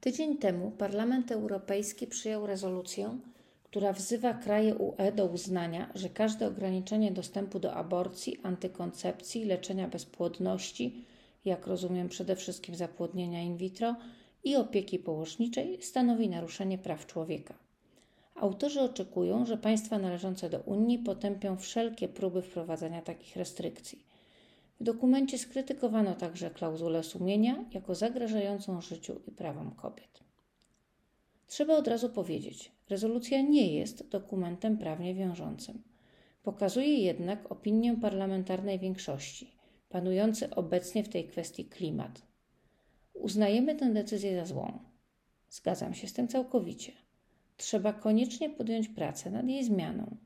Tydzień temu Parlament Europejski przyjął rezolucję, która wzywa kraje UE do uznania, że każde ograniczenie dostępu do aborcji, antykoncepcji, leczenia bezpłodności, jak rozumiem przede wszystkim zapłodnienia in vitro i opieki położniczej, stanowi naruszenie praw człowieka. Autorzy oczekują, że państwa należące do Unii potępią wszelkie próby wprowadzania takich restrykcji. W dokumencie skrytykowano także klauzulę sumienia jako zagrażającą życiu i prawom kobiet. Trzeba od razu powiedzieć, rezolucja nie jest dokumentem prawnie wiążącym. Pokazuje jednak opinię parlamentarnej większości, panujący obecnie w tej kwestii klimat. Uznajemy tę decyzję za złą. Zgadzam się z tym całkowicie. Trzeba koniecznie podjąć pracę nad jej zmianą.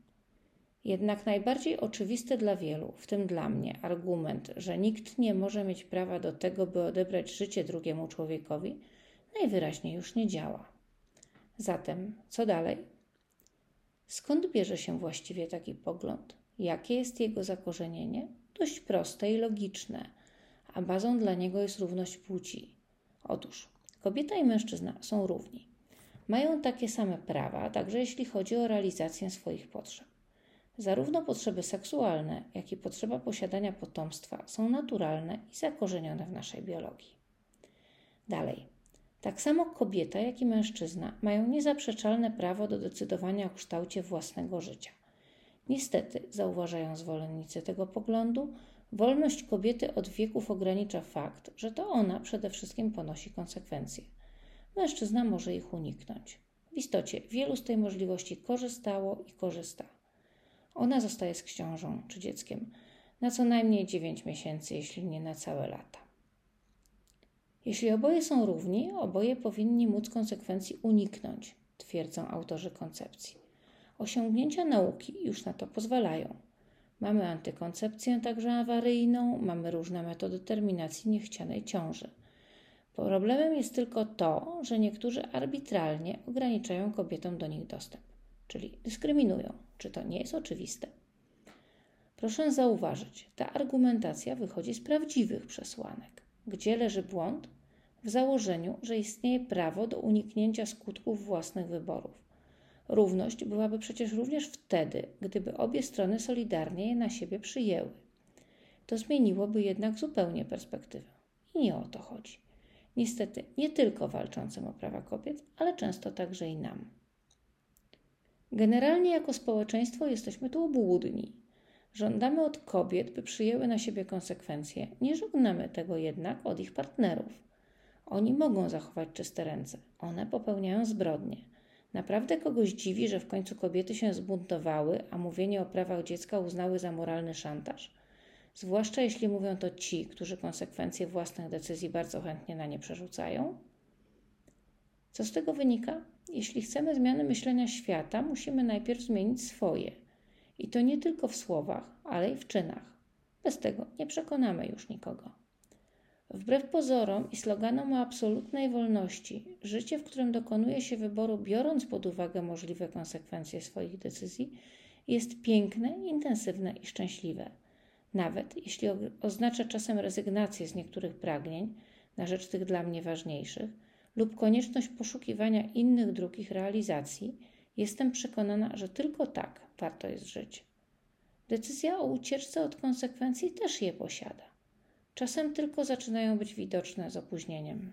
Jednak najbardziej oczywisty dla wielu, w tym dla mnie, argument, że nikt nie może mieć prawa do tego, by odebrać życie drugiemu człowiekowi, najwyraźniej już nie działa. Zatem, co dalej? Skąd bierze się właściwie taki pogląd? Jakie jest jego zakorzenienie? Dość proste i logiczne, a bazą dla niego jest równość płci. Otóż kobieta i mężczyzna są równi. Mają takie same prawa, także jeśli chodzi o realizację swoich potrzeb. Zarówno potrzeby seksualne, jak i potrzeba posiadania potomstwa są naturalne i zakorzenione w naszej biologii. Dalej. Tak samo kobieta, jak i mężczyzna mają niezaprzeczalne prawo do decydowania o kształcie własnego życia. Niestety, zauważają zwolennicy tego poglądu, wolność kobiety od wieków ogranicza fakt, że to ona przede wszystkim ponosi konsekwencje. Mężczyzna może ich uniknąć. W istocie wielu z tej możliwości korzystało i korzysta. Ona zostaje z książą czy dzieckiem na co najmniej 9 miesięcy, jeśli nie na całe lata. Jeśli oboje są równi, oboje powinni móc konsekwencji uniknąć, twierdzą autorzy koncepcji. Osiągnięcia nauki już na to pozwalają. Mamy antykoncepcję także awaryjną, mamy różne metody terminacji niechcianej ciąży. Problemem jest tylko to, że niektórzy arbitralnie ograniczają kobietom do nich dostęp, czyli dyskryminują. Czy to nie jest oczywiste? Proszę zauważyć, ta argumentacja wychodzi z prawdziwych przesłanek. Gdzie leży błąd? W założeniu, że istnieje prawo do uniknięcia skutków własnych wyborów. Równość byłaby przecież również wtedy, gdyby obie strony solidarnie je na siebie przyjęły. To zmieniłoby jednak zupełnie perspektywę. I nie o to chodzi. Niestety, nie tylko walczącym o prawa kobiet, ale często także i nam. Generalnie jako społeczeństwo jesteśmy tu obłudni. Żądamy od kobiet, by przyjęły na siebie konsekwencje, nie żegnamy tego jednak od ich partnerów. Oni mogą zachować czyste ręce, one popełniają zbrodnie. Naprawdę kogoś dziwi, że w końcu kobiety się zbuntowały, a mówienie o prawach dziecka uznały za moralny szantaż? Zwłaszcza jeśli mówią to ci, którzy konsekwencje własnych decyzji bardzo chętnie na nie przerzucają? Co z tego wynika? Jeśli chcemy zmiany myślenia świata, musimy najpierw zmienić swoje. I to nie tylko w słowach, ale i w czynach. Bez tego nie przekonamy już nikogo. Wbrew pozorom i sloganom o absolutnej wolności, życie, w którym dokonuje się wyboru, biorąc pod uwagę możliwe konsekwencje swoich decyzji, jest piękne, intensywne i szczęśliwe. Nawet jeśli oznacza czasem rezygnację z niektórych pragnień na rzecz tych dla mnie ważniejszych, lub konieczność poszukiwania innych dróg ich realizacji, jestem przekonana, że tylko tak warto jest żyć. Decyzja o ucieczce od konsekwencji też je posiada. Czasem tylko zaczynają być widoczne z opóźnieniem.